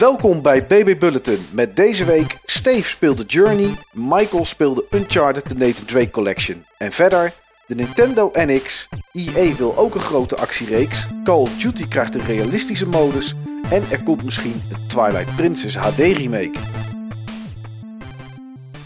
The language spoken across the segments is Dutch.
Welkom bij BB Bulletin met deze week Steve speelde Journey, Michael speelde Uncharted The Nathan Drake Collection. En verder de Nintendo NX, EA wil ook een grote actiereeks, Call of Duty krijgt een realistische modus en er komt misschien een Twilight Princess HD remake.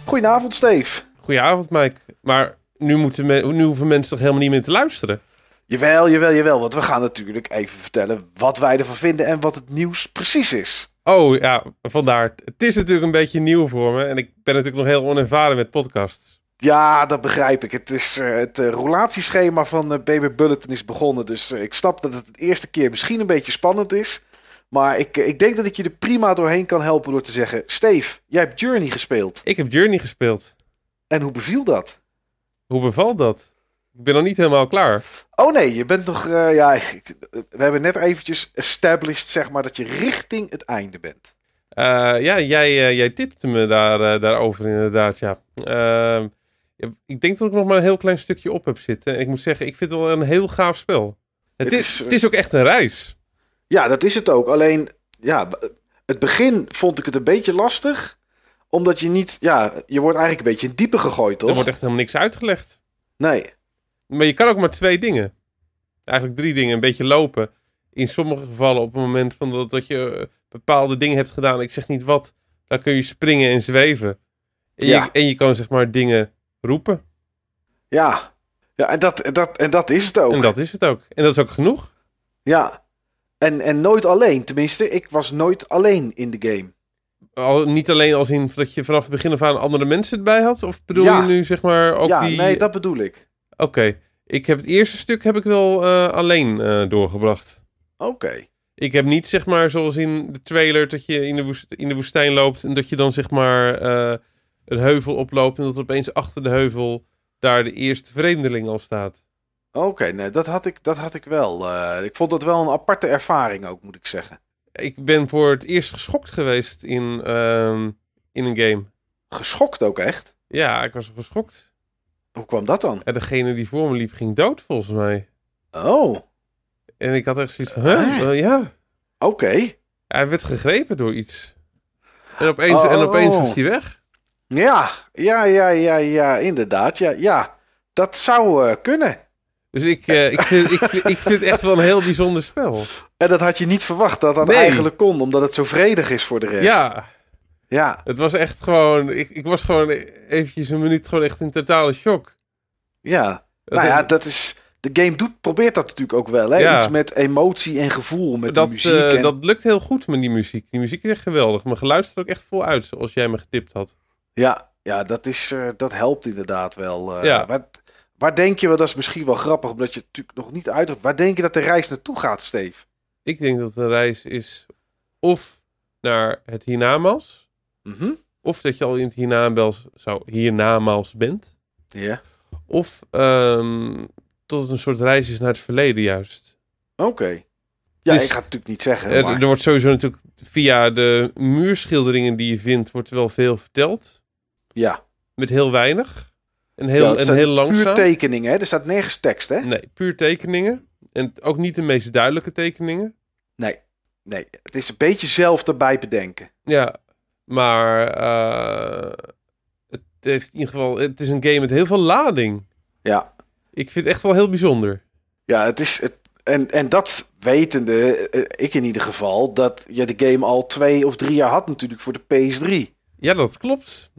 Goedenavond Steve. Goedenavond Mike. Maar nu, moeten me, nu hoeven mensen toch helemaal niet meer te luisteren? Jawel, jawel, jawel, want we gaan natuurlijk even vertellen wat wij ervan vinden en wat het nieuws precies is. Oh ja, vandaar. Het is natuurlijk een beetje nieuw voor me en ik ben natuurlijk nog heel onervaren met podcasts. Ja, dat begrijp ik. Het, is, uh, het uh, roulatieschema van uh, Baby Bulletin is begonnen. Dus ik snap dat het de eerste keer misschien een beetje spannend is. Maar ik, ik denk dat ik je er prima doorheen kan helpen door te zeggen... Steve, jij hebt Journey gespeeld. Ik heb Journey gespeeld. En hoe beviel dat? Hoe bevalt dat? Ik ben nog niet helemaal klaar. Oh nee, je bent nog... ja, we hebben net eventjes established, zeg maar, dat je richting het einde bent. ja, jij, jij tipte me daar, daarover inderdaad, ja. Ehm, ik denk dat ik nog maar een heel klein stukje op heb zitten. En ik moet zeggen, ik vind het wel een heel gaaf spel. Het, het is, het is ook echt een reis. Ja, dat is het ook. Alleen, ja, het begin vond ik het een beetje lastig. Omdat je niet, ja, je wordt eigenlijk een beetje in diepe gegooid, toch? Er wordt echt helemaal niks uitgelegd. Nee. Maar je kan ook maar twee dingen. Eigenlijk drie dingen. Een beetje lopen. In sommige gevallen op het moment van dat, dat je bepaalde dingen hebt gedaan. Ik zeg niet wat. Dan kun je springen en zweven. En, ja. je, en je kan zeg maar dingen roepen. Ja, ja en, dat, dat, en dat is het ook. En dat is het ook. En dat is ook genoeg. Ja, en, en nooit alleen. Tenminste, ik was nooit alleen in de game. Al, niet alleen als in dat je vanaf het begin af aan andere mensen erbij had? Of bedoel je nu zeg maar ook ja, die... nee, dat bedoel ik. Oké. Ik heb het eerste stuk heb ik wel uh, alleen uh, doorgebracht. Oké. Ik heb niet zeg maar zoals in de trailer dat je in de, woest, in de woestijn loopt en dat je dan zeg maar uh, een heuvel oploopt en dat opeens achter de heuvel daar de eerste vreemdeling al staat. Oké, okay, nee, dat had ik, dat had ik wel. Ik vond dat wel een aparte ervaring ook, moet ik zeggen. Ik ben voor het eerst geschokt geweest in, uh, in een game. Geschokt ook echt? Ja, ik was geschokt. Hoe kwam dat dan? En degene die voor me liep ging dood, volgens mij. Oh. En ik had echt zoiets van, huh? Uh, ja. Oké. Okay. Hij werd gegrepen door iets. En opeens, oh. en opeens was hij weg. Ja, ja, ja, ja, ja, inderdaad. Ja, ja. dat zou uh, kunnen. Dus ik, uh, ik, vind, ik, ik vind het echt wel een heel bijzonder spel. En dat had je niet verwacht dat dat nee. eigenlijk kon, omdat het zo vredig is voor de rest. Ja. Ja. Het was echt gewoon, ik, ik was gewoon eventjes een minuut gewoon echt in totale shock. Ja. Dat nou ja, dat is, de game doet, probeert dat natuurlijk ook wel. Hè? Ja. Iets met emotie en gevoel, met dat, de muziek. Uh, en... Dat lukt heel goed met die muziek. Die muziek is echt geweldig. Mijn geluid staat ook echt vol uit, zoals jij me getipt had. Ja, ja dat, is, uh, dat helpt inderdaad wel. Uh, ja. Waar, waar denk je, wel, dat is misschien wel grappig, omdat je het natuurlijk nog niet uit Waar denk je dat de reis naartoe gaat, Steve? Ik denk dat de reis is of naar het hiernamaals, mm -hmm. of dat je al in het hiernamaals, zou, hiernamaals bent. Ja. Of um, tot het een soort reis is naar het verleden juist. Oké. Okay. Ja, dus, ik ga het natuurlijk niet zeggen. Er, maar... er wordt sowieso natuurlijk via de muurschilderingen die je vindt, wordt wel veel verteld. Ja. Met heel weinig. En heel, ja, en heel langzaam. Puur tekeningen, hè? Er staat nergens tekst, hè? Nee, puur tekeningen. En ook niet de meest duidelijke tekeningen. Nee, nee. Het is een beetje zelf erbij bedenken. Ja, maar uh, het heeft in ieder geval... Het is een game met heel veel lading. Ja. Ik vind het echt wel heel bijzonder. Ja, het is... Het, en, en dat wetende, ik in ieder geval, dat je de game al twee of drie jaar had natuurlijk voor de PS3. Ja, dat klopt.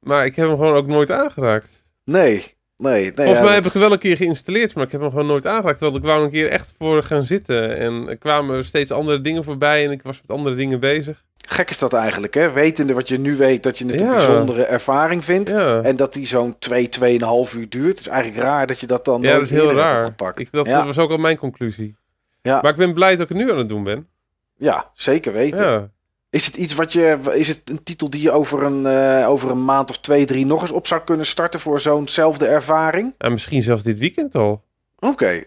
Maar ik heb hem gewoon ook nooit aangeraakt. Nee, nee. nee Volgens ja, mij heb ik hem wel een keer geïnstalleerd, maar ik heb hem gewoon nooit aangeraakt. Want ik wou een keer echt voor gaan zitten. En er kwamen steeds andere dingen voorbij en ik was met andere dingen bezig. Gek is dat eigenlijk, hè? Wetende wat je nu weet, dat je het ja. een bijzondere ervaring vindt. Ja. En dat die zo'n 2, 2,5 uur duurt. Het is eigenlijk raar dat je dat dan Ja, dat is heel raar. Ik, dat, dat, was ook al mijn conclusie. Ja. Maar ik ben blij dat ik het nu aan het doen ben. Ja, zeker weten. Is het iets wat je. Is het een titel die je over een, uh, over een maand of twee, drie nog eens op zou kunnen starten voor zo'nzelfde ervaring? En misschien zelfs dit weekend al. Oké. Okay.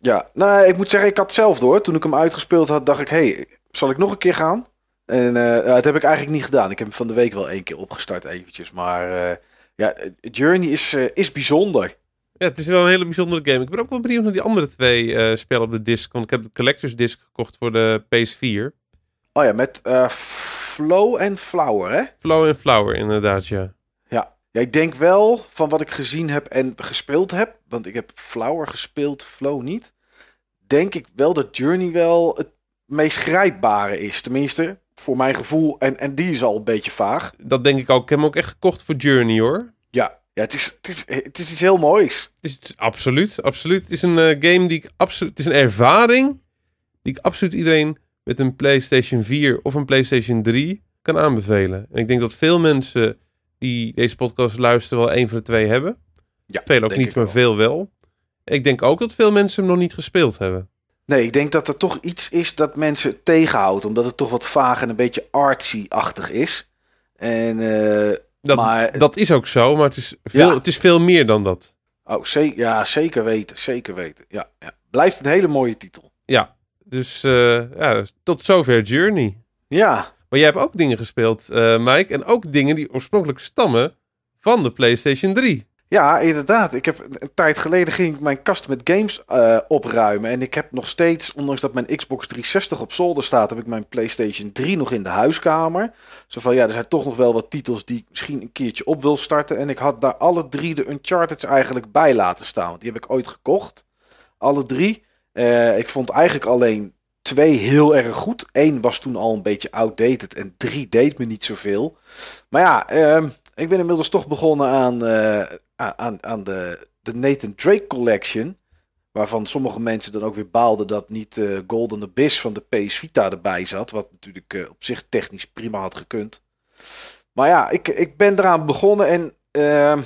Ja, nou, ik moet zeggen, ik had hetzelfde hoor. Toen ik hem uitgespeeld had, dacht ik, hé, hey, zal ik nog een keer gaan? En uh, dat heb ik eigenlijk niet gedaan. Ik heb hem van de week wel één keer opgestart eventjes. Maar uh, ja, Journey is, is bijzonder. Ja, het is wel een hele bijzondere game. Ik ben ook wel benieuwd naar die andere twee spellen op de disc. Want ik heb de Collector's Disc gekocht voor de PS4. Oh ja, met eh, Flow en Flower, hè? Flow en Flower, inderdaad, ja. Ja. ja, ik denk wel van wat ik gezien heb en gespeeld heb, want ik heb Flower gespeeld, Flow niet. Denk ik wel dat Journey wel het meest grijpbare is. Tenminste, voor mijn gevoel. En, en die is al een beetje vaag. Dat denk ik ook. Ik heb hem ook echt gekocht voor Journey, hoor. Ja, ja het, is, het, is, het is iets heel moois. Is, het is absoluut, absoluut. Het is een eh, game die ik absoluut... Het is een ervaring die ik absoluut iedereen met een PlayStation 4 of een PlayStation 3 kan aanbevelen. En ik denk dat veel mensen die deze podcast luisteren wel één van de twee hebben. Ja, Veel ook niet, maar wel. veel wel. Ik denk ook dat veel mensen hem nog niet gespeeld hebben. Nee, ik denk dat er toch iets is dat mensen tegenhoudt. Omdat het toch wat vaag en een beetje artsy-achtig is. En, eh, Dat, Maar- dat is ook zo, maar het is, veel, Ja. het is veel meer dan dat. oh, ze ja, zeker weten, zeker weten. Ja, ja. Blijft een hele mooie titel. Ja, dus eh, ja, tot zover Journey. Ja, Maar jij hebt ook dingen gespeeld, eh, Mike. En ook dingen die oorspronkelijk stammen van de PlayStation 3. Ja, inderdaad. Ik heb een tijd geleden ging ik mijn kast met games eh, opruimen. En ik heb nog steeds, ondanks dat mijn Xbox 360 op zolder staat, heb ik mijn PlayStation 3 nog in de huiskamer. Zo van ja, er zijn toch nog wel wat titels die ik misschien een keertje op wil starten. En ik had daar alle drie de Uncharted's eigenlijk bij laten staan. Want die heb ik ooit gekocht. Alle drie. Eh, ik vond eigenlijk alleen twee heel erg goed. Eén was toen al een beetje outdated en drie deed me niet zoveel. Maar ja, ehm, ik ben inmiddels toch begonnen aan, eh, aan, aan de, de Nathan Drake Collection. Waarvan sommige mensen dan ook weer baalden dat niet eh, Golden Abyss van de PS Vita erbij zat. Wat natuurlijk eh, op zich technisch prima had gekund. Maar ja, ik, ik ben eraan begonnen en ehm,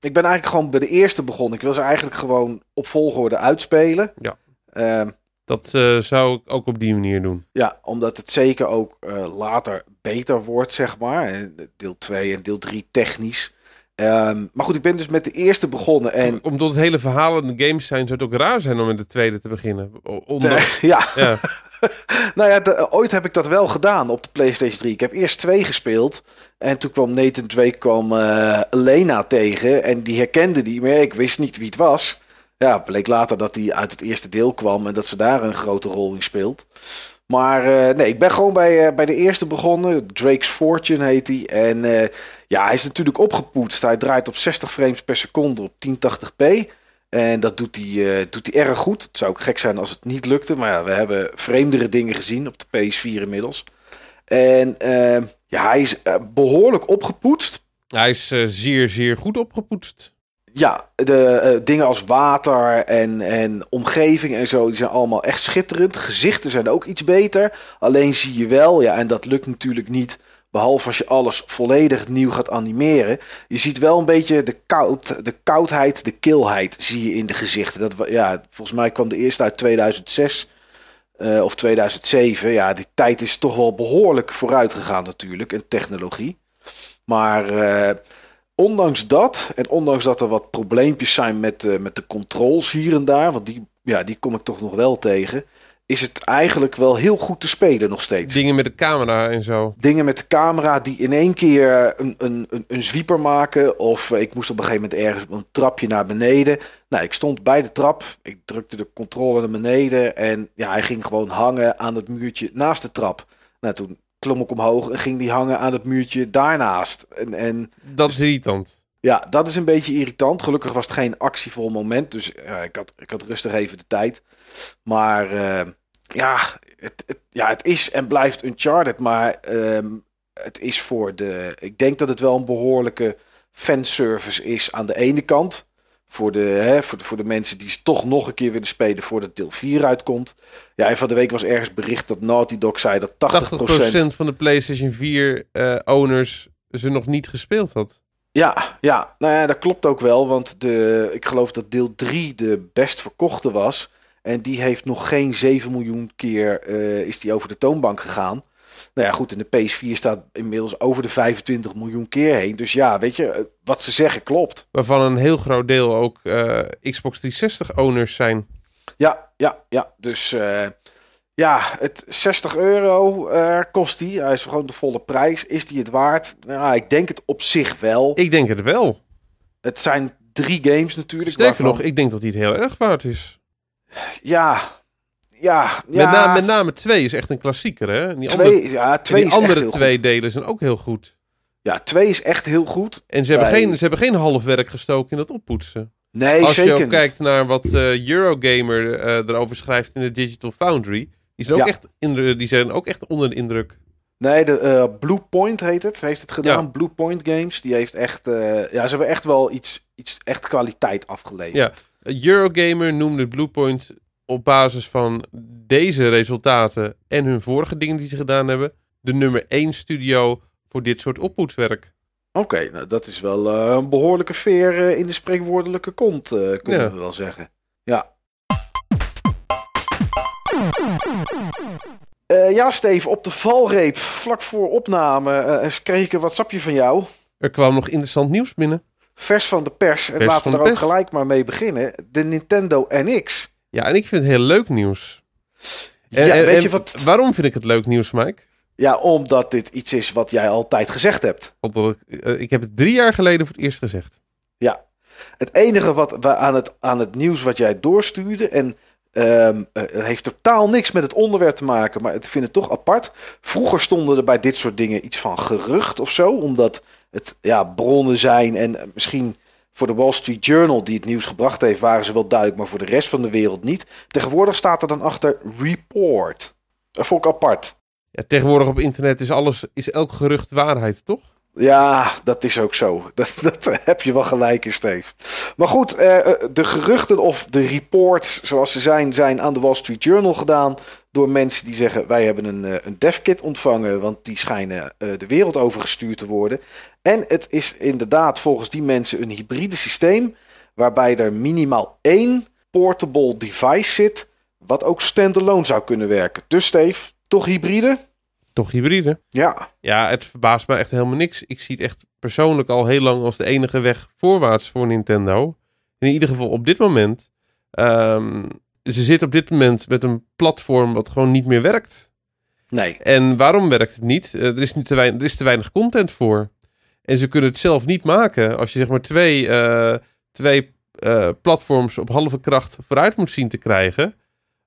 ik ben eigenlijk gewoon bij de eerste begonnen. Ik wil ze eigenlijk gewoon op volgorde uitspelen. Ja. Ehm, Dat zou ik ook op die manier doen. ja, omdat het zeker ook later beter wordt, zeg maar. En Deel 2 en deel 3 technisch. Ehm, maar goed, ik ben dus met de eerste begonnen. En Omdat het hele verhaal in de games zijn, zou het ook raar zijn om met de tweede te beginnen. O- Omdat, ja, ja, nou ja, de- ooit heb ik dat wel gedaan op de PlayStation 3. Ik heb eerst twee gespeeld. En toen kwam Nathan Drake kwam eh Elena tegen. En die herkende die, maar ik wist niet wie het was. Ja, bleek later dat hij uit het eerste deel kwam en dat ze daar een grote rol in speelt. Maar eh, nee, ik ben gewoon bij, eh, bij de eerste begonnen. Drake's Fortune heet hij. En eh, ja, hij is natuurlijk opgepoetst. Hij draait op 60 frames per seconde op 1080p. En dat doet hij, doet hij erg goed. Het zou ook gek zijn als het niet lukte. Maar ja, we hebben vreemdere dingen gezien op de PS4 inmiddels. En ja, hij is eh, behoorlijk opgepoetst. hij is zeer, zeer goed opgepoetst. Ja, de eh, dingen als water en, en omgeving en zo, die zijn allemaal echt schitterend. Gezichten zijn ook iets beter. Alleen zie je wel, ja, en dat lukt natuurlijk niet, behalve als je alles volledig nieuw gaat animeren. Je ziet wel een beetje de, koud, de koudheid, de kilheid zie je in de gezichten. Dat, ja, volgens mij kwam de eerste uit 2006 eh, of 2007. Ja, die tijd is toch wel behoorlijk vooruit gegaan natuurlijk, in technologie. Maar eh, ondanks dat, en ondanks dat er wat probleempjes zijn met, eh, met de controls hier en daar, want die, ja, die kom ik toch nog wel tegen, is het eigenlijk wel heel goed te spelen nog steeds. Dingen met de camera en zo. Dingen met de camera die in één keer een, een, een, een zwieper maken. Of eh, ik moest op een gegeven moment ergens een trapje naar beneden. Nou, ik stond bij de trap. Ik drukte de controle naar beneden. En ja, hij ging gewoon hangen aan het muurtje naast de trap. Nou, toen klom ik omhoog en ging die hangen aan het muurtje daarnaast. En, en Dat is irritant. ja, dat is een beetje irritant. Gelukkig was het geen actievol moment. Dus ja, ik, had, ik had rustig even de tijd. Maar eh, ja, het, het, ja, het is en blijft Uncharted. Maar ehm, het is voor de... Ik denk dat het wel een behoorlijke fanservice is aan de ene kant. Voor de, hè, voor, de, voor de mensen die toch nog een keer willen spelen voordat deel 4 uitkomt. Ja, en van de week was ergens bericht dat Naughty Dog zei dat 80%... 80% van de PlayStation 4 eh, owners ze nog niet gespeeld had. Ja, ja, nou ja, dat klopt ook wel. Want de, ik geloof dat deel 3 de best verkochte was. En die heeft nog geen 7 miljoen keer eh, is die over de toonbank gegaan. Nou ja, goed, en de PS4 staat inmiddels over de 25 miljoen keer heen. Dus ja, weet je, eh, wat ze zeggen klopt. Waarvan een heel groot deel ook eh, Xbox 360 owners zijn. Ja, ja, ja. Dus eh, ja, het 60 euro kost die. Hij is gewoon de volle prijs. Is die het waard? Nou, ik denk het op zich wel. Ik denk het wel. Het zijn drie games natuurlijk. Sterker waarvan- nog, ik denk dat die het heel erg waard is. Ja, ja, Met, ja na, met name 2 is echt een klassieker, hè? En die twee, andere, ja, twee die is andere twee goed. delen zijn ook heel goed. Ja, twee is echt heel goed. En ze hebben, geen, ze hebben geen half werk gestoken in het oppoetsen. Nee, Als zeker je ook kijkt naar wat eh, Eurogamer eh, erover schrijft in de Digital Foundry, die zijn, ook Ja. echt die zijn ook echt onder de indruk. Nee, de eh, Blue Point heet het. Heeft het gedaan. Ja. Blue Point Games. Die heeft echt. ja, ze hebben echt wel iets, iets echt kwaliteit afgeleverd. Ja. Eurogamer noemde Bluepoint op basis van deze resultaten en hun vorige dingen die ze gedaan hebben, de nummer 1 studio voor dit soort oppoetswerk. Oké, nou dat is wel eh, een behoorlijke veer eh, in de spreekwoordelijke kont, eh, kunnen Ja. we wel zeggen. Ja. Ja, Steve, op de valreep, vlak voor opname, kreeg ik een WhatsAppje van jou. Er kwam nog interessant nieuws binnen. Vers van de pers. En Vers laten we er ook pers. gelijk maar mee beginnen. De Nintendo NX. Ja, en ik vind het heel leuk nieuws. En- ja, en- weet je wat? Waarom vind ik het leuk nieuws, Mike? Ja, omdat dit iets is wat jij altijd gezegd hebt. Want ik, eh, ik heb het drie jaar geleden voor het eerst gezegd. Het enige wat we aan het, aan het nieuws wat jij doorstuurde. En ehm, eh, het heeft totaal niks met het onderwerp te maken. Maar ik vind het toch apart. Vroeger stonden er bij dit soort dingen iets van gerucht of zo. Omdat het ja, bronnen zijn. En misschien voor de Wall Street Journal die het nieuws gebracht heeft. Waren ze wel duidelijk. Maar voor de rest van de wereld niet. Tegenwoordig staat er dan achter report. Vond ik apart. Ja, tegenwoordig op internet is alles, is elk gerucht waarheid, toch? Ja, dat is ook zo. Dat, dat heb je wel gelijk in, Steve. Maar goed, eh, eh, de geruchten of de reports zoals ze zijn, zijn aan de Wall Street Journal gedaan. Door mensen die zeggen, wij hebben een, eh, een devkit ontvangen, want die schijnen de wereld overgestuurd te worden. En het is inderdaad volgens die mensen een hybride systeem, waarbij er minimaal één portable device zit, wat ook standalone zou kunnen werken. Dus Steve, toch hybride? Toch hybride? Ja. Ja, het verbaast me echt helemaal niks. Ik zie het echt persoonlijk al heel lang als de enige weg voorwaarts voor Nintendo. In ieder geval op dit moment. Ehm, ze zitten op dit moment met een platform wat gewoon niet meer werkt. Nee. En waarom werkt het niet? Eh, er, is niet te weinig, er is te weinig content voor. En ze kunnen het zelf niet maken. Als je zeg maar twee, eh, twee eh, platforms op halve kracht vooruit moet zien te krijgen.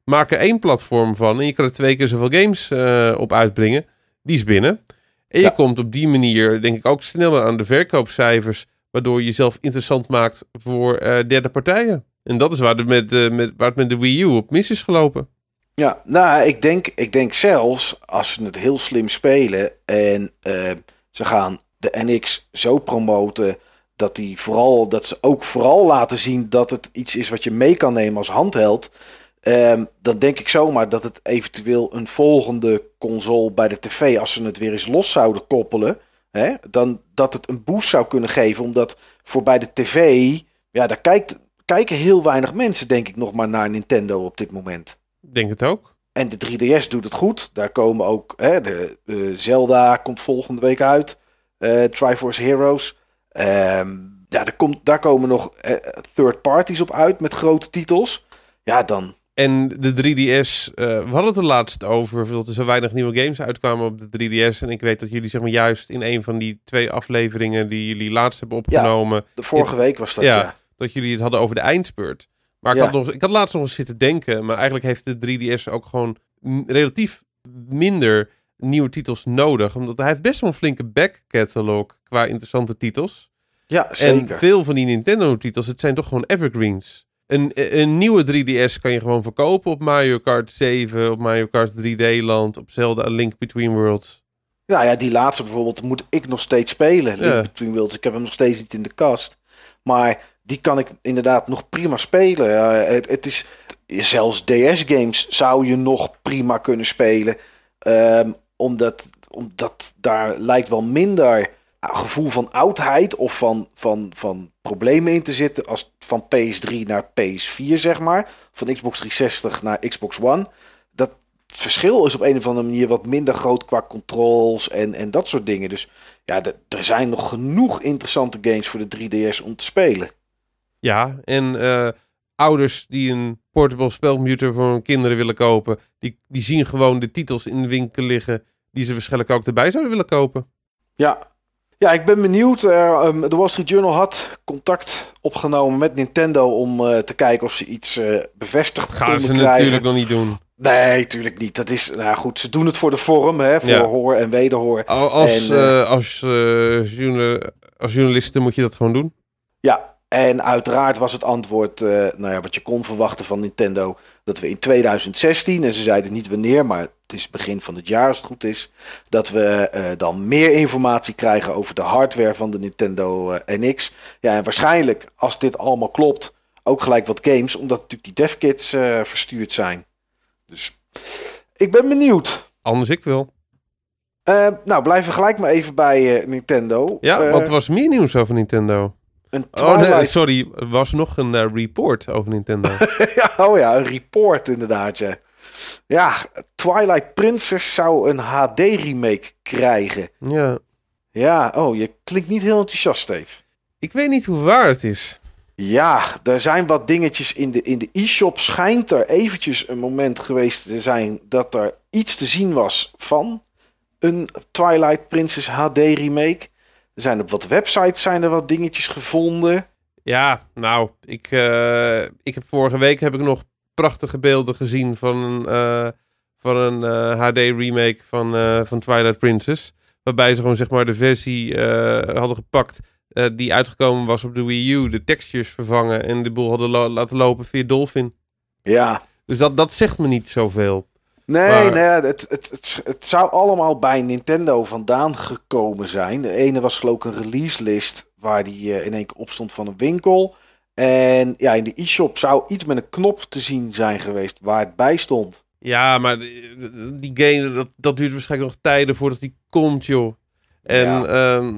Maak er één platform van en je kan er twee keer zoveel games eh, op uitbrengen. Die is binnen. En je Ja. komt op die manier denk ik ook sneller aan de verkoopcijfers. Waardoor je jezelf interessant maakt voor eh, derde partijen. En dat is waar, de, met, eh, met, waar het met de Wii U op mis is gelopen. Ja, nou, ik denk, ik denk zelfs als ze het heel slim spelen en eh, ze gaan de NX zo promoten dat, die vooral, dat ze ook vooral laten zien dat het iets is wat je mee kan nemen als handheld. Ehm, dan denk ik zomaar dat het eventueel een volgende console bij de tv, als ze het weer eens los zouden koppelen, hè, dan dat het een boost zou kunnen geven. Omdat voor bij de tv, ja, daar kijkt, kijken heel weinig mensen, denk ik, nog maar naar Nintendo op dit moment. Denk het ook. En de 3DS doet het goed. Daar komen ook hè, de eh, Zelda komt volgende week uit. eh Triforce Heroes. Ehm, ja, er komt, daar komen nog eh, third parties op uit met grote titels. Ja, dan. En de 3DS, eh, we hadden het er laatst over, dat er zo weinig nieuwe games uitkwamen op de 3DS. En ik weet dat jullie zeg maar juist in een van die twee afleveringen die jullie laatst hebben opgenomen, De vorige week was dat, Ja. ja. dat jullie het hadden over de eindspurt. Maar ik, Ja. had nog, ik had laatst nog eens zitten denken, maar eigenlijk heeft de 3DS ook gewoon relatief minder nieuwe titels nodig. Omdat hij heeft best wel een flinke back catalog qua interessante titels. Ja, zeker. En veel van die Nintendo-titels, het zijn toch gewoon evergreens. Een, een nieuwe 3DS kan je gewoon verkopen op Mario Kart 7, op Mario Kart 3D Land, op Zelda A Link Between Worlds. Nou ja, die laatste bijvoorbeeld moet ik nog steeds spelen. Link Ja. Between Worlds. Ik heb hem nog steeds niet in de kast. Maar die kan ik inderdaad nog prima spelen. Het is, zelfs DS-games zou je nog prima kunnen spelen. Ehm, omdat, omdat daar lijkt wel minder gevoel van oudheid of van, van, van problemen in te zitten als van PS3 naar PS4, zeg maar. Van Xbox 360 naar Xbox One. Dat verschil is op een of andere manier wat minder groot qua controls en, en dat soort dingen. Dus ja, de- er zijn nog genoeg interessante games voor de 3DS om te spelen. Ja, en eh, ouders die een portable spelcomputer voor hun kinderen willen kopen, die, die zien gewoon de titels in de winkel liggen die ze waarschijnlijk ook erbij zouden willen kopen. Ja, ja ik ben benieuwd. Ehm, de Wall Street Journal had contact opgenomen met Nintendo om eh, te kijken of ze iets eh, bevestigd gaan konden ze natuurlijk nog niet doen. Nee, tuurlijk niet. Dat is, nou goed, ze doen het voor de vorm, hè, voor Ja. hoor en wederhoor. Al- Als, En, als, als journalisten moet je dat gewoon doen. Ja, en uiteraard was het antwoord, eh, nou ja, wat je kon verwachten van Nintendo, dat we in 2016, en ze zeiden niet wanneer, maar het is begin van het jaar als het goed is, dat we eh, dan meer informatie krijgen over de hardware van de Nintendo eh, NX. Ja, en waarschijnlijk, als dit allemaal klopt, ook gelijk wat games, omdat natuurlijk die devkits verstuurd zijn. Dus ik ben benieuwd. Anders ik. Eh, nou, blijven we gelijk maar even bij Nintendo. Ja, wat was meer nieuws over Nintendo? Een Oh, nee, Twilight sorry. Er was nog een eh, report over Nintendo. ja, oh ja, een report inderdaad, ja. Ja, Twilight Princess zou een HD-remake krijgen. ja. Ja, oh, je klinkt niet heel enthousiast, Steve. Ik weet niet hoe waar het is. Ja, er zijn wat dingetjes in de, in de e-shop. Schijnt er eventjes een moment geweest te zijn dat er iets te zien was van een Twilight Princess HD-remake. Er zijn op wat websites zijn er wat dingetjes gevonden. Ja, nou, ik, eh, ik heb vorige week heb ik nog prachtige beelden gezien van een, eh, van een van, eh, van Twilight Princess. Waarbij ze gewoon zeg maar de versie hadden gepakt die uitgekomen was op de Wii U. De textures vervangen en de boel hadden lo- laten lopen via Dolphin. Ja, Dus dat, dat zegt me niet zoveel. Nee, Maar- nee het, het, het, het zou allemaal bij Nintendo vandaan gekomen zijn. De ene was geloof ik een release list waar die eh, in één keer op stond van een winkel. En ja, in de e-shop zou iets met een knop te zien zijn geweest waar het bij stond. Ja, maar die game, dat, dat duurt waarschijnlijk nog tijden voordat die komt, joh. En Ja. ehm,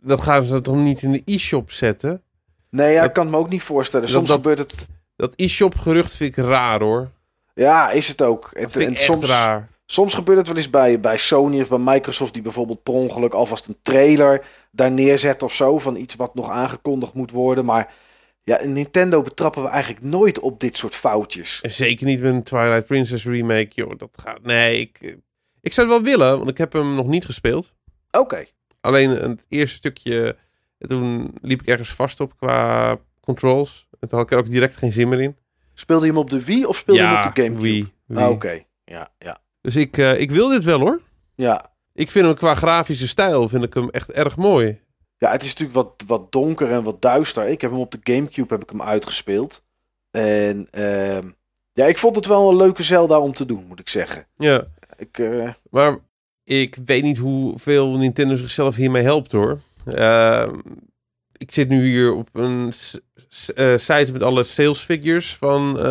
dat gaan ze toch niet in de e-shop zetten? Nee, ja, Dat- ik kan het me ook niet voorstellen. Soms dat- gebeurt het... Dat e-shop gerucht vind ik raar, hoor. Ja, is het ook. Het, en soms, raar. soms gebeurt het wel eens bij, bij Sony of bij Microsoft... die bijvoorbeeld per ongeluk alvast een trailer daar neerzet of zo... van iets wat nog aangekondigd moet worden. Maar ja, in Nintendo betrappen we eigenlijk nooit op dit soort foutjes. Zeker niet met een Twilight Princess remake, joh. Dat gaat... Nee, ik, ik zou het wel willen, want ik heb hem nog niet gespeeld. Oké. Alleen het eerste stukje, toen liep ik ergens vast op qua controls. En toen had ik er ook direct geen zin meer in. Speelde je hem op de Wii of speelde je hem op de Gamecube? Wii. Wii. Ah, Oké, ja, ja. Dus ik, eh, ik wil dit wel, hoor. ja. Ik vind hem qua grafische stijl vind ik hem echt erg mooi. Ja, het is natuurlijk wat, wat donker en wat duister. Ik heb hem op de Gamecube heb ik hem uitgespeeld. En ehm, ja, ik vond het wel een leuke Zelda om te doen, moet ik zeggen. Ja, Ik, eh, maar ik weet niet hoeveel Nintendo zichzelf hiermee helpt hoor. Ehm, ik zit nu hier op een eh, site met alle sales figures van eh,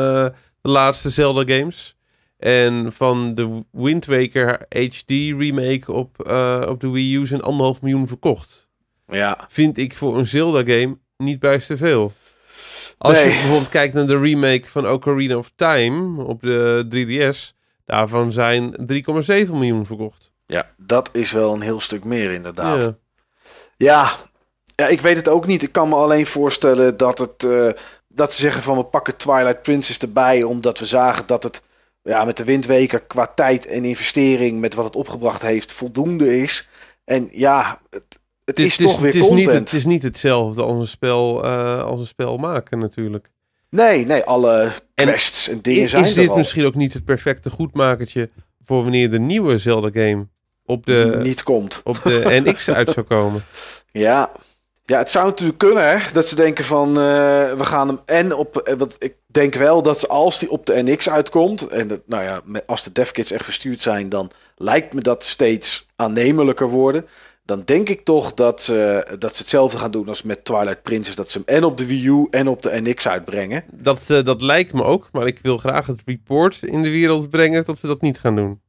de laatste Zelda games. En van de Wind Waker HD remake op, eh, op de Wii U zijn anderhalf miljoen verkocht. ja. Vind ik voor een Zelda game niet bijster veel. Als Nee. je bijvoorbeeld kijkt naar de remake van Ocarina of Time op de 3DS, daarvan zijn 3,7 miljoen verkocht. ja, dat is wel een heel stuk meer inderdaad. Ja. Ja, ja, ik weet het ook niet. Ik kan me alleen voorstellen dat, het, eh, dat ze zeggen van we pakken Twilight Princess erbij. Omdat we zagen dat het ja, met de Windweker qua tijd en investering met wat het opgebracht heeft voldoende is. En ja, het, het, is, toch weer het, is niet, het is niet hetzelfde als een spel, eh, als een spel maken natuurlijk. Nee, nee, alle quests en dingen is zijn is dit al. misschien ook niet het perfecte goedmakertje voor wanneer de nieuwe Zelda game op de, niet komt. op de NX uit zou komen? Ja. Ja, het zou natuurlijk kunnen hè, dat ze denken van eh, we gaan hem en op. eh, Want ik denk wel dat als die op de NX uitkomt en dat, nou ja, met- als de devkits echt verstuurd zijn, dan lijkt me dat steeds aannemelijker worden. Dan denk ik toch dat, ze dat ze hetzelfde gaan doen als met Twilight Princess. Dat ze hem en op de Wii U en op de NX uitbrengen. Dat, eh, dat lijkt me ook, maar ik wil graag het report in de wereld brengen dat we dat niet gaan doen.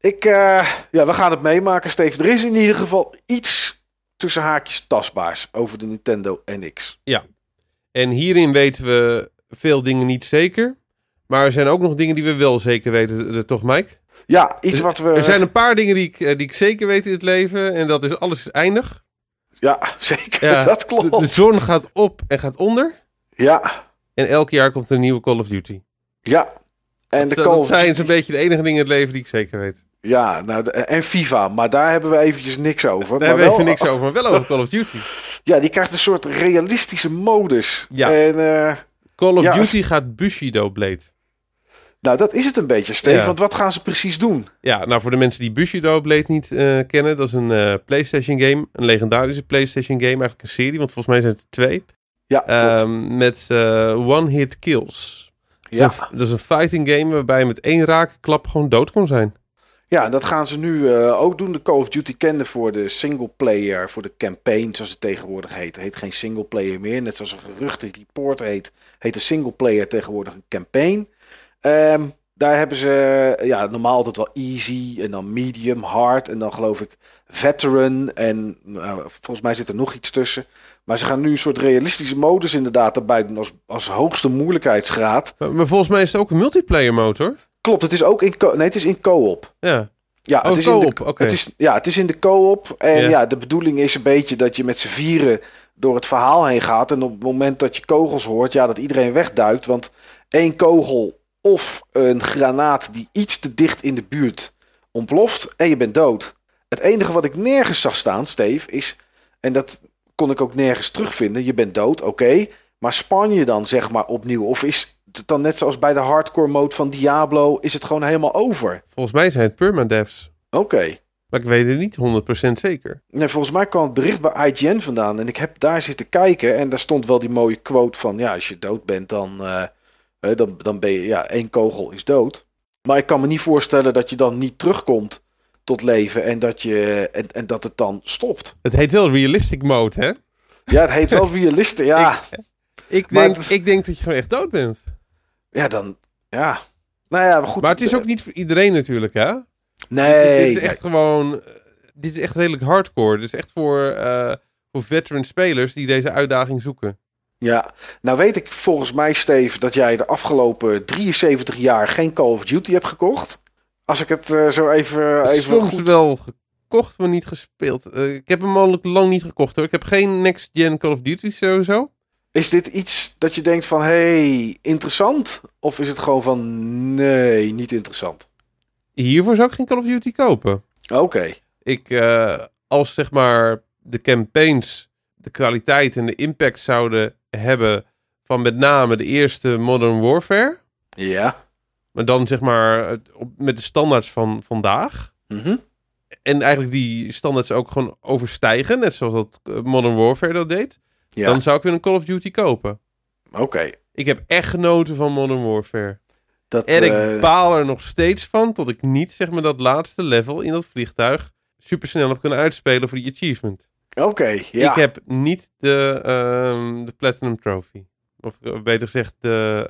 Ik, ja, we gaan het meemaken, Steven. Er is in ieder geval iets tussen haakjes tastbaars over de Nintendo NX. En hierin weten we veel dingen niet zeker. Maar er zijn ook nog dingen die we wel zeker weten, eh, toch Mike? Ja, iets wat we... Er zijn een paar dingen die ik, eh, die ik zeker weet in het leven. En dat is alles is eindig. Ja, zeker. Ja, dat De, klopt. de zon gaat op en gaat onder. Ja, En elk jaar komt er een nieuwe Call of Duty. ja. En de dat, Call dat zijn zo'n beetje de enige dingen in het leven die ik zeker weet. Ja, nou, en FIFA, maar daar hebben we eventjes niks over. Daar maar hebben we even niks over, maar wel over Call of Duty. Ja, die krijgt een soort realistische modus. Ja. En eh, Call of Ja, Duty gaat Bushido Blade. Nou, dat is het een beetje, Steve. Ja. Want wat gaan ze precies doen? Ja, nou voor de mensen die Bushido Blade niet eh, kennen, dat is een eh, PlayStation game. Een legendarische PlayStation game, eigenlijk een serie, want volgens mij zijn het er twee. Ja. Ehm, met eh, one-hit kills. ja. Dat is een- Dat is een fighting game waarbij je met één rakenklap gewoon dood kon zijn. Ja, dat gaan ze nu eh, ook doen. De Call of Duty kende voor de singleplayer, voor de campaign, zoals het tegenwoordig heet. Heet geen singleplayer meer. Net zoals een geruchte report heet, heet de singleplayer tegenwoordig een campaign. Ehm, daar hebben ze ja, normaal altijd wel easy en dan medium, hard en dan geloof ik veteran. En nou, volgens mij zit er nog iets tussen. Maar ze gaan nu een soort realistische modus inderdaad erbij doen als, als hoogste moeilijkheidsgraad. Maar, maar volgens mij is het ook een multiplayer motor. Klopt, het is ook in, co- nee, het is in co-op. Ja. Ja, Oh, het is in de, oké. het is, ja, het is in de co-op. En Ja. ja. de bedoeling is een beetje dat je met z'n vieren door het verhaal heen gaat. En op het moment dat je kogels hoort, ja, dat iedereen wegduikt. Want één kogel of een granaat die iets te dicht in de buurt ontploft en je bent dood. Het enige wat ik nergens zag staan, Steve, is... En dat kon ik ook nergens terugvinden. Je bent dood, oké. maar span je dan zeg maar opnieuw? Of is dan net zoals bij de hardcore mode van Diablo... is het gewoon helemaal over? Volgens mij zijn het permadevs. Oké. Maar ik weet het niet 100% zeker. Nee, volgens mij kwam het bericht bij IGN vandaan. En ik heb daar zitten kijken. En daar stond wel die mooie quote van... Ja, als je dood bent, dan, eh, eh, dan, dan ben je... Ja, één kogel is dood. Maar ik kan me niet voorstellen dat je dan niet terugkomt tot leven. En dat, je, en, en dat het dan stopt. Het heet wel realistic mode, hè? Ja, het heet wel realisten. Ja, Ik Maar denk, ik denk dat je gewoon echt dood bent. Ja dan... Ja. Nou ja, maar goed. Maar het is ook niet voor iedereen natuurlijk, hè? Nee. dit is echt gewoon... eh, Dit is echt redelijk hardcore. Dit is echt voor, eh, voor veteran spelers die deze uitdaging zoeken. Ja, nou weet ik volgens mij, Steve, dat jij de afgelopen 73 jaar geen Call of Duty hebt gekocht. Als ik het eh, zo even, even Soms goed... wel gekocht, maar niet gespeeld. Eh, ik heb hem al lang niet gekocht, hoor. Ik heb geen next-gen Call of Duty sowieso. Is dit iets dat je denkt van, hey, interessant? Of is het gewoon van, nee, niet interessant? Hiervoor zou ik geen Call of Duty kopen. Oké, Ik, eh, als zeg maar de campaigns de kwaliteit en de impact zouden hebben van met name de eerste Modern Warfare, ja. maar dan zeg maar met de standaards van vandaag. Mhm. En eigenlijk die standaards ook gewoon overstijgen, net zoals dat eh, Modern Warfare dat deed. Ja, Dan zou ik weer een Call of Duty kopen. oké. Ik heb echt genoten van Modern Warfare. Dat, En ik baal er nog steeds van tot ik niet zeg maar dat laatste level in dat vliegtuig super snel heb kunnen uitspelen voor die achievement. Oké, ja. Ik heb niet de, ehm, de Platinum Trophy. Of eh, beter gezegd de,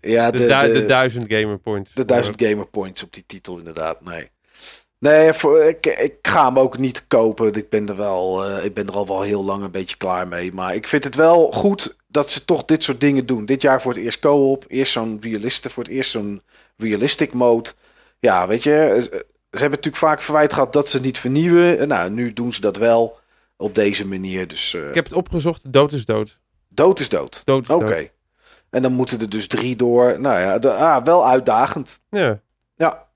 eh, ja, de, de, du- de, de duizend gamer points. de duizend gamer points op die titel inderdaad, nee. Nee, voor, ik, ik ga hem ook niet kopen. Ik ben, er wel, eh, ik ben er al wel heel lang een beetje klaar mee. Maar ik vind het wel goed dat ze toch dit soort dingen doen. Dit jaar voor het eerst co-op. Eerst zo'n realiste, voor het eerst zo'n realistic mode. Ja, weet je, eh, ze hebben natuurlijk vaak verwijt gehad dat ze het niet vernieuwen. En Nou, nu doen ze dat wel op deze manier. Dus eh, Ik heb het opgezocht, dood is dood. dood is dood. Dood is Oké. En dan moeten er dus drie door. Nou ja, de, ah, wel uitdagend. Ja. Ja.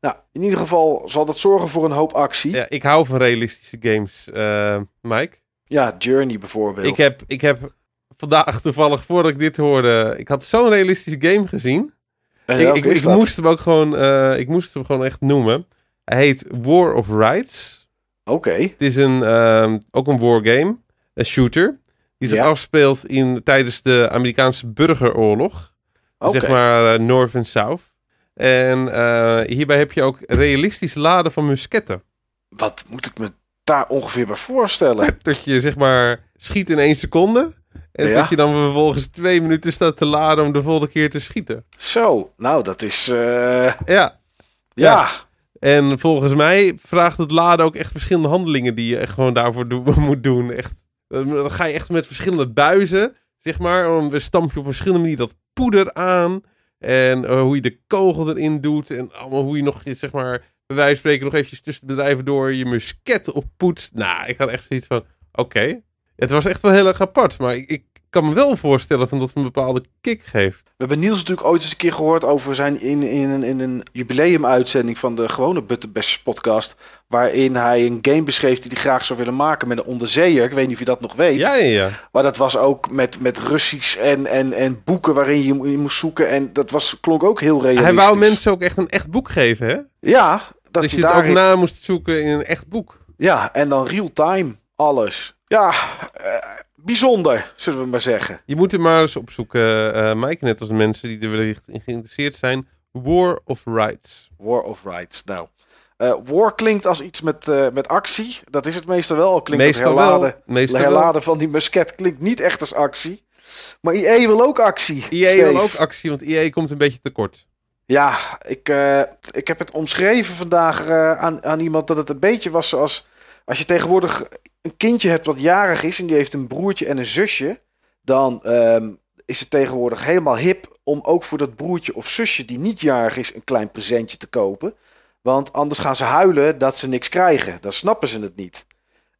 Nou, in ieder geval zal dat zorgen voor een hoop actie. Ja, ja, ik hou van realistische games, eh, Mike. Journey bijvoorbeeld. Ik heb, ik heb vandaag toevallig, voordat ik dit hoorde, ik had zo'n realistische game gezien. En Ik, ik, moest hem ook gewoon, eh, ik moest hem gewoon echt noemen. Hij heet War of Rights. Oké. Het is een, ehm, ook een wargame, een shooter, die zich Ja. afspeelt in, tijdens de Amerikaanse burgeroorlog. Zeg maar eh, North en South. En eh, hierbij heb je ook realistisch laden van musketten. Wat moet ik me daar ongeveer bij voorstellen? Dat je zeg maar schiet in één seconde. En Ja. dat je dan vervolgens twee minuten staat te laden om de volgende keer te schieten. Zo, nou dat is... eh, Ja, ja. Ja. En volgens mij vraagt het laden ook echt verschillende handelingen die je echt gewoon daarvoor do- moet doen. Echt, dan ga je echt met verschillende buizen, zeg maar. Dan stamp je op verschillende manieren dat poeder aan. En eh, hoe je de kogel erin doet. En allemaal hoe je nog, zeg maar, bij wijze van spreken nog eventjes tussen de bedrijven door je musket oppoetst. Nou, ik had echt zoiets van, oké. Het was echt wel heel erg apart. Maar ik, ik kan me wel voorstellen van dat het een bepaalde kick geeft. We hebben Niels natuurlijk ooit eens een keer gehoord over zijn in, in, een- in een jubileumuitzending van de gewone Butterbest podcast. Waarin hij een game beschreef die hij graag zou willen maken met een onderzeeër. Ik weet niet of je dat nog weet. Ja, ja, ja. Maar dat was ook met, met Russisch en, en, en boeken waarin je, je moest zoeken. En dat was, klonk ook heel realistisch. Hij wou mensen ook echt een echt boek geven, hè? Ja, dat dat je, je het ook na moest zoeken in een echt boek. Ja, en dan real time. Alles. Ja, eh, bijzonder, zullen we maar zeggen. Je moet er maar eens opzoeken, eh Mike, net als de mensen die er wellicht in geïnteresseerd zijn. War of Rights. War of Rights. Nou, eh, war klinkt als iets met, eh, met actie. Dat is het meestal wel. Al Klinkt meestal het herladen, wel. Meestal wel. herladen van die musket klinkt niet echt als actie. Maar IE wil ook actie. Steve. wil ook actie, want EA komt een beetje tekort. Ja, ik, ik heb het omschreven vandaag aan, aan iemand dat het een beetje was zoals... Als je tegenwoordig een kindje hebt wat jarig is en die heeft een broertje en een zusje... dan ehm, is het tegenwoordig helemaal hip om ook voor dat broertje of zusje die niet jarig is... een klein presentje te kopen. Want anders gaan ze huilen dat ze niks krijgen. Dan snappen ze het niet.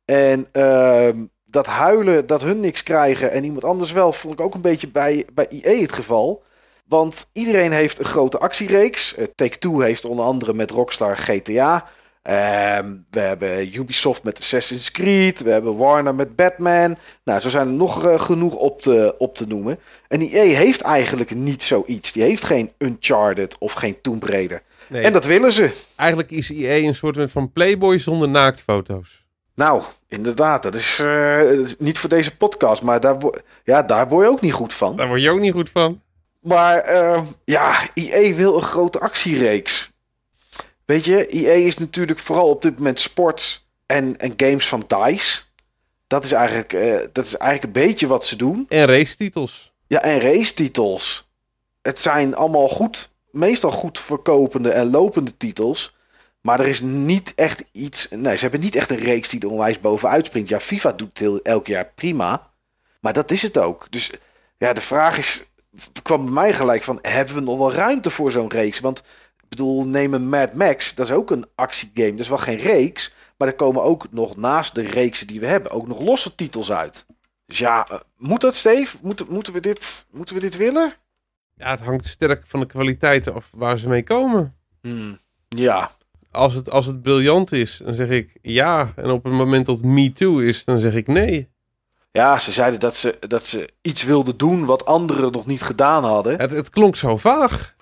En ehm, dat huilen dat hun niks krijgen en iemand anders wel... vond ik ook een beetje bij, bij IE het geval... Want iedereen heeft een grote actiereeks. Eh, Take-Two heeft onder andere met Rockstar GTA. Ehm, we hebben Ubisoft met Assassin's Creed. We hebben Warner met Batman. Nou, zo zijn er nog eh, genoeg op te, op te noemen. En EA heeft eigenlijk niet zoiets. Die heeft geen Uncharted of geen Tomb Raider. Nee, En dat willen ze. Eigenlijk is EA een soort van Playboy zonder naaktfoto's. Nou, inderdaad. Dat is, eh, dat is niet voor deze podcast. Maar daar, ja, daar word je ook niet goed van. Daar word je ook niet goed van. Maar eh, ja, EA wil een grote actiereeks. Weet je, EA is natuurlijk vooral op dit moment sport en, en games van DICE. Dat is, eigenlijk, eh, dat is eigenlijk een beetje wat ze doen. En racetitels. Ja, en racetitels. Het zijn allemaal goed, meestal goed verkopende en lopende titels. Maar er is niet echt iets... Nee, ze hebben niet echt een reeks die er onwijs bovenuit springt. Ja, FIFA doet het heel, elk jaar prima. Maar dat is het ook. Dus ja, de vraag is... kwam bij mij gelijk van... Hebben we nog wel ruimte voor zo'n reeks? Want bedoel, neem een Mad Max. Dat is ook een actiegame. Dat is wel geen reeks. Maar er komen ook nog naast de reeksen die we hebben... ook nog losse titels uit. Dus ja, eh, moet dat, Steve? Moeten, moeten, we dit, moeten we dit willen? Ja, het hangt sterk van de kwaliteiten af waar ze mee komen. Hmm, Ja, Als het, als het briljant is, dan zeg ik ja. En op het moment dat Me Too is, dan zeg ik nee. ja ze zeiden dat ze, dat ze iets wilden doen wat anderen nog niet gedaan hadden. Het, het klonk zo vaag.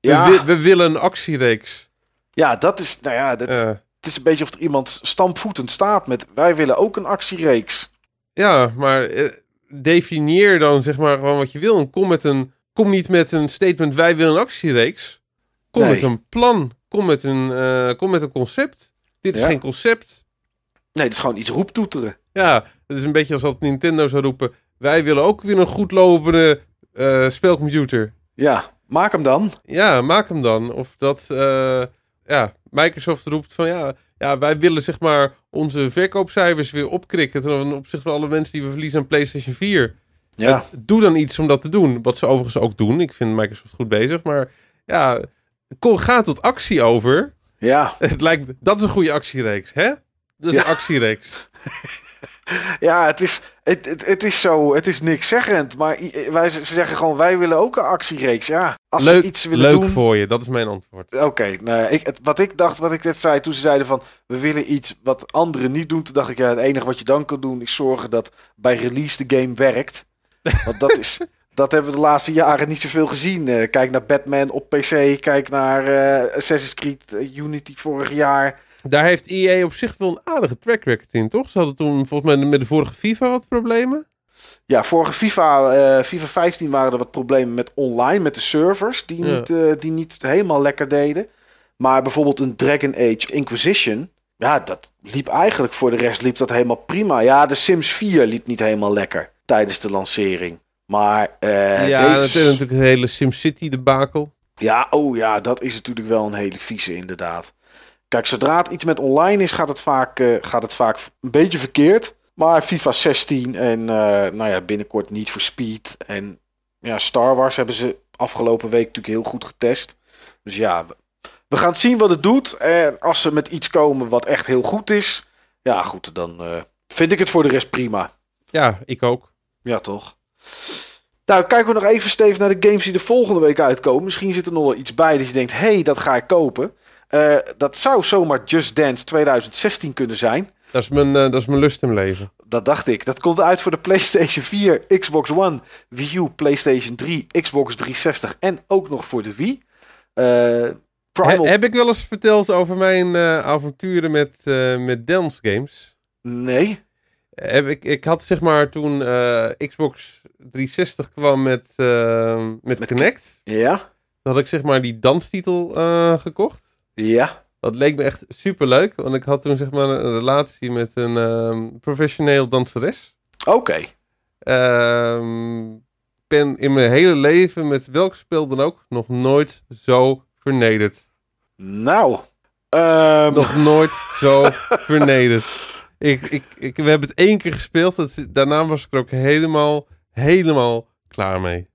We, Ja, we willen een actiereeks. ja dat is, nou ja, dat, Eh, het is een beetje of er iemand stampvoetend staat met wij willen ook een actiereeks. ja, maar eh, definieer dan zeg maar gewoon wat je wil. En kom, met een, kom niet met een statement, wij willen een actiereeks. Kom Nee. met een plan. Kom met een, eh, kom met een concept. Dit is Ja. geen concept. Nee, het is gewoon iets roeptoeteren. Ja, het is een beetje als dat Nintendo zou roepen. Wij willen ook weer een goed lopende spelcomputer. Ja, maak hem dan. Ja, maak hem dan. Of dat eh, ja, Microsoft roept van ja, ja, wij willen zeg maar onze verkoopcijfers weer opkrikken ten opzichte van alle mensen die we verliezen aan PlayStation 4. Ja, Eh, doe dan iets om dat te doen. Wat ze overigens ook doen. Ik vind Microsoft goed bezig. Maar ja, ga tot actie over. ja. Het lijkt, dat is een goede actiereeks, hè? Dat is Ja. een actiereeks. ja het, is, het, het, het is zo, het is niks zeggend. Maar wij, ze zeggen gewoon, wij willen ook een actiereeks. Ja, als Leuk, ze iets willen leuk doen... voor je, dat is mijn antwoord. Oké, nou, ik, het, wat ik dacht, wat ik net zei toen ze zeiden van we willen iets wat anderen niet doen, toen dacht ik ja, het enige wat je dan kan doen is zorgen dat bij release de game werkt. Want dat is, dat hebben we de laatste jaren niet zoveel gezien. Eh, kijk naar Batman op PC, kijk naar eh, Assassin's Creed eh, Unity vorig jaar. Daar heeft EA op zich wel een aardige track record in, toch? Ze hadden toen volgens mij met de vorige FIFA wat problemen. Ja, vorige FIFA, eh, FIFA 15 waren er wat problemen met online, met de servers, die, Ja. niet, eh, die niet helemaal lekker deden. Maar bijvoorbeeld een Dragon Age Inquisition, ja, dat liep eigenlijk voor de rest liep dat helemaal prima. Ja, de Sims 4 liep niet helemaal lekker tijdens de lancering. Maar eh, ja, dat is natuurlijk het hele SimCity debakel. ja, oh ja, dat is natuurlijk wel een hele vieze inderdaad. Kijk, zodra het iets met online is, gaat het vaak, eh, gaat het vaak een beetje verkeerd. Maar FIFA 16 en eh, nou ja, binnenkort niet voor Speed. En ja, Star Wars hebben ze afgelopen week natuurlijk heel goed getest. Dus ja, we, gaan zien wat het doet. En als ze met iets komen wat echt heel goed is, ja goed, dan eh, vind ik het voor de rest prima. Ja, ik ook. Ja, toch? Nou, kijken we nog even, Steve, naar de games die er volgende week uitkomen. Misschien zit er nog wel iets bij dat je denkt, hé, hey, dat ga ik kopen. Uh, dat zou zomaar Just Dance 2016 kunnen zijn. Dat is mijn, uh, dat is mijn lust in leven. Dat dacht ik. Dat komt uit voor de PlayStation 4, Xbox One, Wii U, PlayStation 3, Xbox 360 en ook nog voor de Wii. Uh, Primal... heb ik wel eens verteld over mijn avonturen met, met dance games? Nee. Heb ik, ik had zeg maar toen Xbox 360 kwam met, met, met Kinect. Ja. Dan had ik zeg maar die danstitel gekocht. Ja. Dat leek me echt super leuk, want ik had toen zeg maar een relatie met een um, professioneel danseres. Oké. Okay. Um, ben in mijn hele leven met welk spel dan ook nog nooit zo vernederd. Nou. Um... Nog nooit zo vernederd. Ik, ik, ik, we hebben het één keer gespeeld. Dat, daarna was ik er ook helemaal, helemaal klaar mee.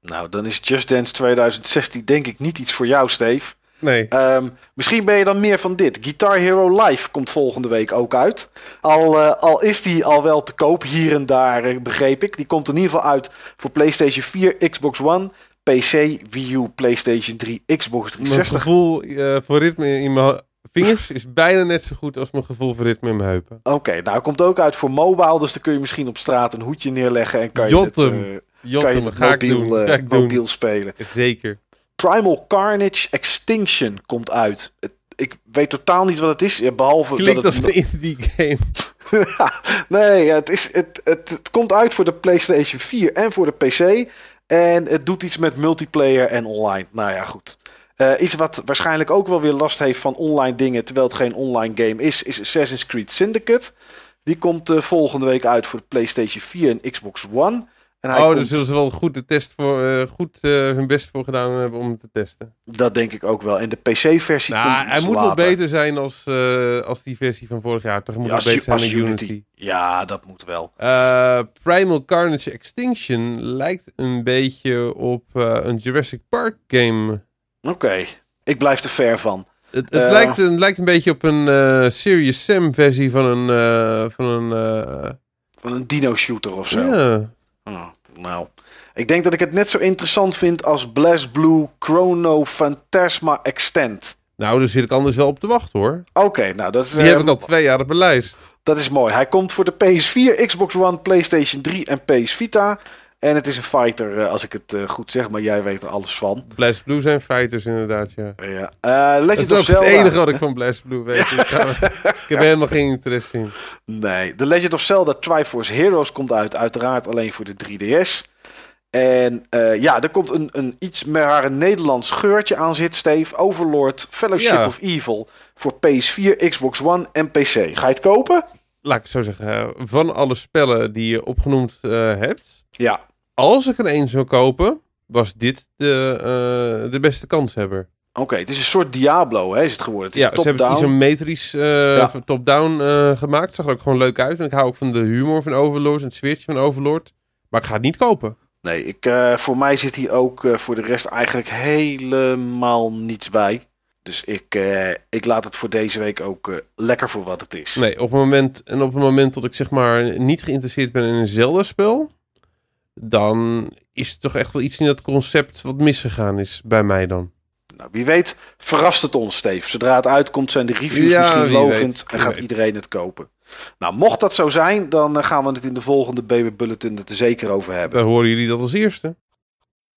Nou, dan is Just Dance 2016 denk ik niet iets voor jou, Steve. Nee. Um, misschien ben je dan meer van dit. Guitar Hero Live komt volgende week ook uit. Al, uh, al is die al wel te koop hier en daar, uh, begreep ik. Die komt in ieder geval uit voor PlayStation 4, Xbox One, PC, Wii U, PlayStation 3, Xbox 360. Mijn gevoel uh, voor ritme in mijn vingers is bijna net zo goed als mijn gevoel voor ritme in mijn heupen. Oké, okay, nou komt ook uit voor mobile, dus dan kun je misschien op straat een hoedje neerleggen en kan je het, Jotem, kan je het ga mobiel, ik doen. Ga ik mobiel doen. spelen. Zeker. Primal Carnage Extinction komt uit. Ik weet totaal niet wat het is, behalve Klinkt dat het... als een indie game. nee, het, is, het, het, het komt uit voor de PlayStation 4 en voor de PC. En het doet iets met multiplayer en online. Nou ja, goed. Uh, iets wat waarschijnlijk ook wel weer last heeft van online dingen, terwijl het geen online game is, is Assassin's Creed Syndicate. Die komt uh, volgende week uit voor de PlayStation 4 en Xbox One. En oh, komt... dus zullen ze wel goed, de test voor, uh, goed uh, hun best voor gedaan hebben om het te testen. Dat denk ik ook wel. En de PC-versie nou, komt Hij moet later. wel beter zijn als, uh, als die versie van vorig jaar. Toch moet ja, beter zijn dan Unity. Unity. Ja, dat moet wel. Primal Carnage Extinction lijkt een beetje op een Jurassic Park game. Oké, okay. ik blijf er ver van. Het, het, lijkt, een, lijkt een beetje op een Serious Sam versie van een... van een van een dino-shooter of zo. Ja. Oh, nou, ik denk dat ik het net zo interessant vind als Blast Blue Chrono Phantasma Extend. Nou, daar zit ik anders wel op te wachten hoor. Oké, okay, nou dat is... Die uh, heb ik al twee jaar op mijn lijst. Dat is mooi. Hij komt voor de PS4, Xbox One, PlayStation 3 en PS Vita. En het is een fighter, uh, als ik het uh, goed zeg, maar jij weet er alles van. Blast Blue zijn fighters inderdaad, ja. ja. Uh, Legend dat is het enige wat ik van Blast Blue weet. ik, ik heb helemaal geen interesse in. Nee, The Legend of Zelda Triforce Heroes komt uit, uiteraard alleen voor de 3DS. En uh, ja, er komt een, een iets meer een Nederlands geurtje aan zit, Steve. Overlord Fellowship Ja. of Evil voor PS4, Xbox One en PC. Ga je het kopen? Laat ik het zo zeggen, van alle spellen die je opgenoemd eh, hebt, Ja. Als ik er één zou kopen, was dit de, eh, de beste kanshebber. Oké, het is een soort Diablo, hè, is het geworden. Het is Ja, ze hebben het isometrisch eh, Ja. top-down eh, gemaakt. Zag er ook gewoon leuk uit. En ik hou ook van de humor van Overlord en het sfeertje van Overlord. Maar ik ga het niet kopen. Nee, ik, voor mij zit hier ook voor de rest eigenlijk helemaal niets bij. Dus ik, ik laat het voor deze week ook lekker voor wat het is. Nee, op het moment, en op het moment dat ik zeg maar niet geïnteresseerd ben in een Zelda-spel, dan is het toch echt wel iets in dat concept wat misgegaan is bij mij dan. Nou, wie weet verrast het ons, Steve. Zodra het uitkomt zijn de reviews Ja, misschien lovend en gaat weet. iedereen het kopen. Nou, mocht dat zo zijn, dan eh, gaan we het in de volgende Baby Bulletin er zeker over hebben. Dan horen jullie dat als eerste.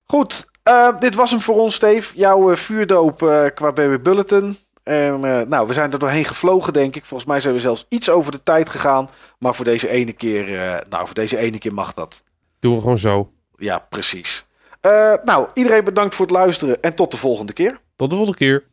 Goed, eh, dit was hem voor ons, Steve. Jouw eh, vuurdoop qua Baby Bulletin. En nou, we zijn er doorheen gevlogen, denk ik. Volgens mij zijn we zelfs iets over de tijd gegaan. Maar voor deze ene keer, nou, voor deze ene keer mag dat. Doen we gewoon zo. Ja, precies. Eh, nou, iedereen bedankt voor het luisteren en tot de volgende keer. Tot de volgende keer.